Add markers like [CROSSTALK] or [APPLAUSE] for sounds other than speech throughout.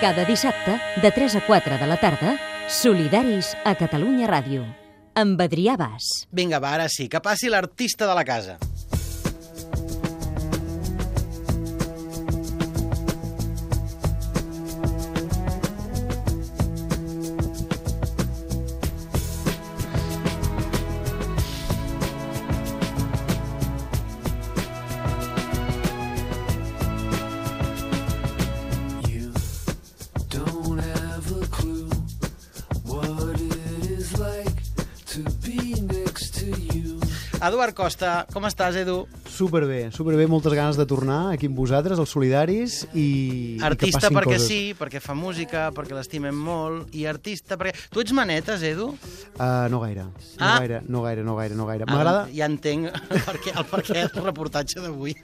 Cada dissabte, de 3 a 4 de la tarda, Solidaris a Catalunya Ràdio. Amb Adrià Bas. Vinga, va, ara sí, que passi l'artista de la casa. Eduard Costa, com estàs, Edu? Superbé, superbé, moltes ganes de tornar aquí amb vosaltres, els solidaris, i, i que Artista passin perquè coses. sí, perquè fa música, perquè l'estimem molt, i artista perquè... Tu ets manetes, Edu? Uh, no gaire, no Ah. gaire, no gaire, no gaire, no gaire. M'agrada, Ah, ja entenc per què, el per què el reportatge d'avui.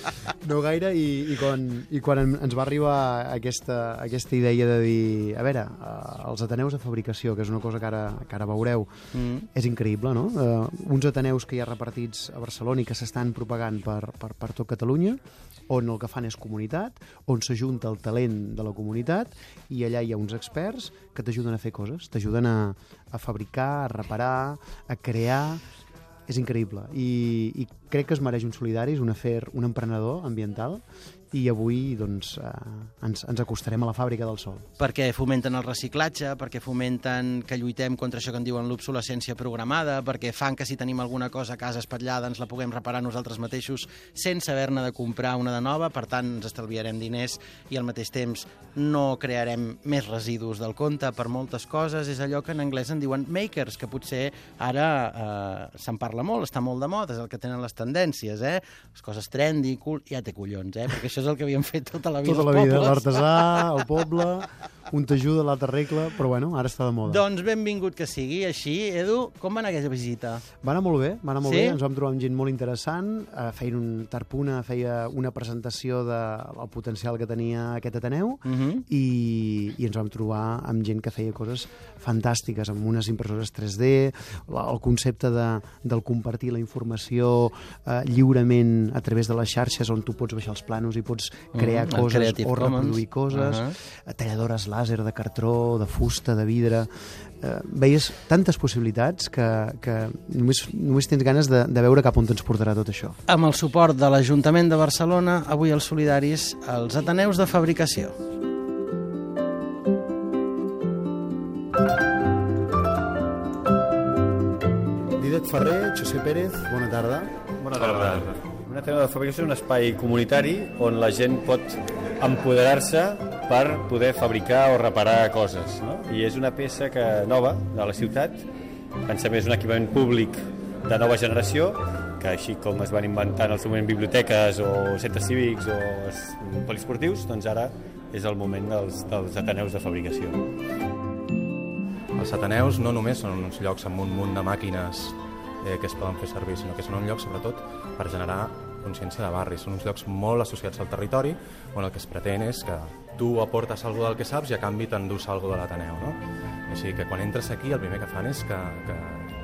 [LAUGHS] no gaire, i, i, quan, i quan en- ens va arribar aquesta, aquesta idea de dir, a veure, uh, els ateneus de fabricació, que és una cosa que ara, que ara veureu, Mm. és increïble, no? Uh, uns ateneus que hi ha repartits a Barcelona i que s'estan propagant per, per, per tot Catalunya, on el que fan és comunitat, on s'ajunta el talent de la comunitat i allà hi ha uns experts que t'ajuden a fer coses, t'ajuden a, a fabricar, a reparar, a crear... És increïble. I, i crec que es mereix un solidari, és un afer, un emprenedor ambiental i avui doncs, eh, ens, ens acostarem a la fàbrica del sol. perquè fomenten el reciclatge, perquè fomenten que lluitem contra això que en diuen l'obsolescència programada, perquè fan que si tenim alguna cosa a casa espatllada ens la puguem reparar nosaltres mateixos sense haver-ne de comprar una de nova, per tant ens estalviarem diners i al mateix temps no crearem més residus del compte per moltes coses. És allò que en anglès en diuen makers, que potser ara eh, se'n parla molt, està molt de moda, és el que tenen les tendències, eh? Les coses trendy, cool, ja té collons, eh? Perquè això és el que havíem fet tota la vida Tota la vida, l'artesà, el poble, un t'ajuda, l'altre arregla, però bueno, ara està de moda. Doncs benvingut que sigui. Així, Edu, com va anar aquesta visita? Va anar molt bé, va anar molt Sí? bé, ens vam trobar amb gent molt interessant, eh, feien un Tarpuna feia una presentació del de, potencial que tenia aquest Ateneu Uh -huh. i, i ens vam trobar amb gent que feia coses fantàstiques, amb unes impressores 3D, la, el concepte de, del compartir la informació eh, lliurement a través de les xarxes on tu pots baixar els planos i pots crear Mhm, el coses o Commons. reproduir coses, uh talladores làser de cartró, de fusta, de vidre... Eh, veies tantes possibilitats que, que només, només tens ganes de, de veure cap on ens portarà tot això. Amb el suport de l'Ajuntament de Barcelona, avui els solidaris, els Ateneus de Fabricació. Ferrer, José Pérez, bona tarda. Bona tarda. Una tenda de fabricació és un espai comunitari on la gent pot empoderar-se per poder fabricar o reparar coses. No? I és una peça que nova de la ciutat, pensem és un equipament públic de nova generació, que així com es van inventar en el seu moment biblioteques o centres cívics o es- poliesportius, doncs ara és el moment dels, dels ateneus de fabricació. Els Ateneus no només són uns llocs amb un munt de màquines eh, que es poden fer servir, sinó que són un lloc sobretot per generar consciència de barri. Són uns llocs molt associats al territori on el que es pretén és que tu aportes alguna del que saps i a canvi t'endús alguna de l'Ateneu. No? Així que quan entres aquí el primer que fan és que, que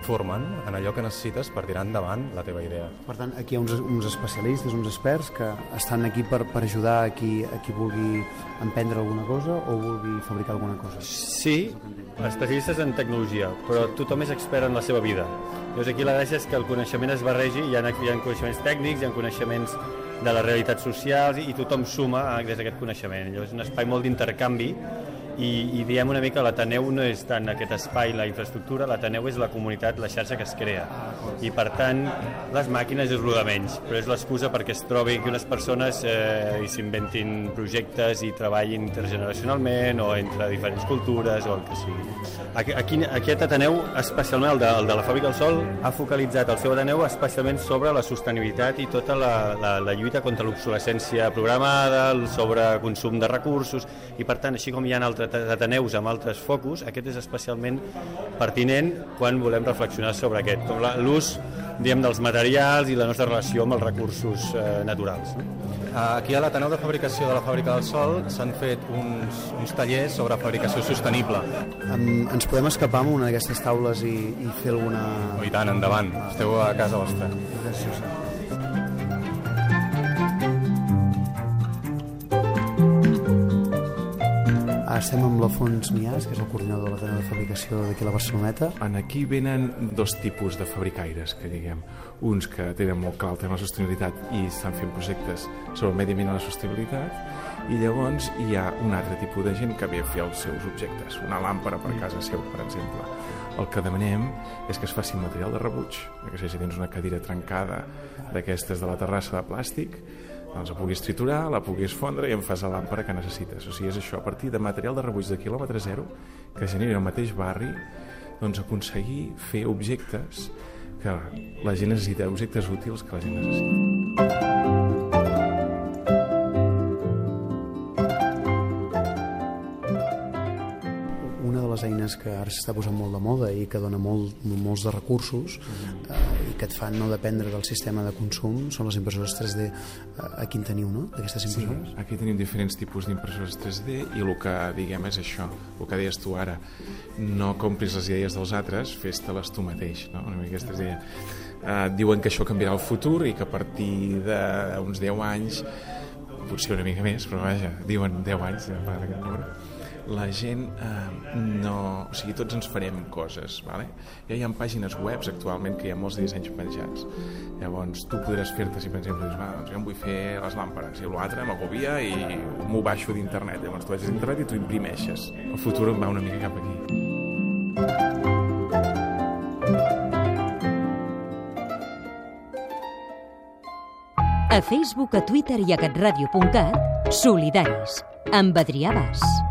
formen en allò que necessites per tirar endavant la teva idea. Per tant, aquí hi ha uns, uns especialistes, uns experts que estan aquí per, per ajudar a qui, a qui vulgui emprendre alguna cosa o vulgui fabricar alguna cosa. Sí, especialistes en tecnologia, però tothom és expert en la seva vida. Llavors aquí la gràcia és que el coneixement es barregi, hi ha, hi ha coneixements tècnics, hi ha coneixements de les realitats socials i, i tothom suma des d'aquest coneixement. Llavors és un espai molt d'intercanvi i, i diem una mica l'Ateneu no és tant aquest espai, la infraestructura, l'Ateneu és la comunitat, la xarxa que es crea. I per tant, les màquines és el de menys, però és l'excusa perquè es trobi que unes persones eh, i s'inventin projectes i treballin intergeneracionalment o entre diferents cultures o el que sigui. Aquí, aquí, aquest Ateneu, especialment el de, el de la Fàbrica del Sol, ha focalitzat el seu Ateneu especialment sobre la sostenibilitat i tota la, la, la lluita contra l'obsolescència programada, el sobreconsum de recursos, i per tant, així com hi ha altres Ateneus amb altres focus, aquest és especialment pertinent quan volem reflexionar sobre aquest, com la- l'ús dels materials i la nostra relació amb els recursos eh, naturals. No? Aquí a l'Ateneu de Fabricació de la Fàbrica del Sol s'han fet uns, uns tallers sobre fabricació sostenible. Um, ens podem escapar amb una d'aquestes taules i, i fer alguna... Oh, I tant, endavant, esteu a casa vostra. Gràcies. Estem amb l'Afons Mias, que és el coordinador de l'Ateneu de Fabricació d'aquí a la Barceloneta. En aquí venen dos tipus de fabricaires, que diguem. Uns que tenen molt clar el tema de la sostenibilitat i estan fent projectes sobre el medi ambient i la sostenibilitat, i llavors hi ha un altre tipus de gent que ve a fer els seus objectes, una làmpara per casa seu, per exemple. El que demanem és que es faci material de rebuig, que si tens una cadira trencada d'aquestes de la terrassa de plàstic, doncs la puguis triturar, la puguis fondre i en fas la làmpara que necessites. O sigui, és això, a partir de material de rebuig de quilòmetre zero, que generi el mateix barri, doncs aconseguir fer objectes que la gent necessita, objectes útils que la gent necessita. Una de les eines que ara s'està posant molt de moda i que dona molt, molts de recursos eh, i que et fan no dependre del sistema de consum són les impressores 3D. Eh, aquí en teniu, no?, d'aquestes Sí, impressores? aquí tenim diferents tipus d'impressores 3D i el que diguem és això, el que deies tu ara, no compris les idees dels altres, fes-te-les tu mateix, no? Una mica aquesta idea. Uh, diuen que això canviarà el futur i que a partir d'uns 10 anys, potser una mica més, però vaja, diuen 10 anys, ja parla aquest número, la gent eh, no... O sigui, tots ens farem coses, vale? Ja hi ha pàgines webs actualment que hi ha molts dissenys penjats. Llavors, tu podràs fer-te, si per exemple dius, va, doncs jo em vull fer les làmperes, i l'altre m'agobia i m'ho baixo d'internet. Llavors tu vagis d'internet i tu imprimeixes. El futur va una mica cap aquí. A Facebook, a Twitter i a catradio.cat, Solidaris, amb Adrià Bas.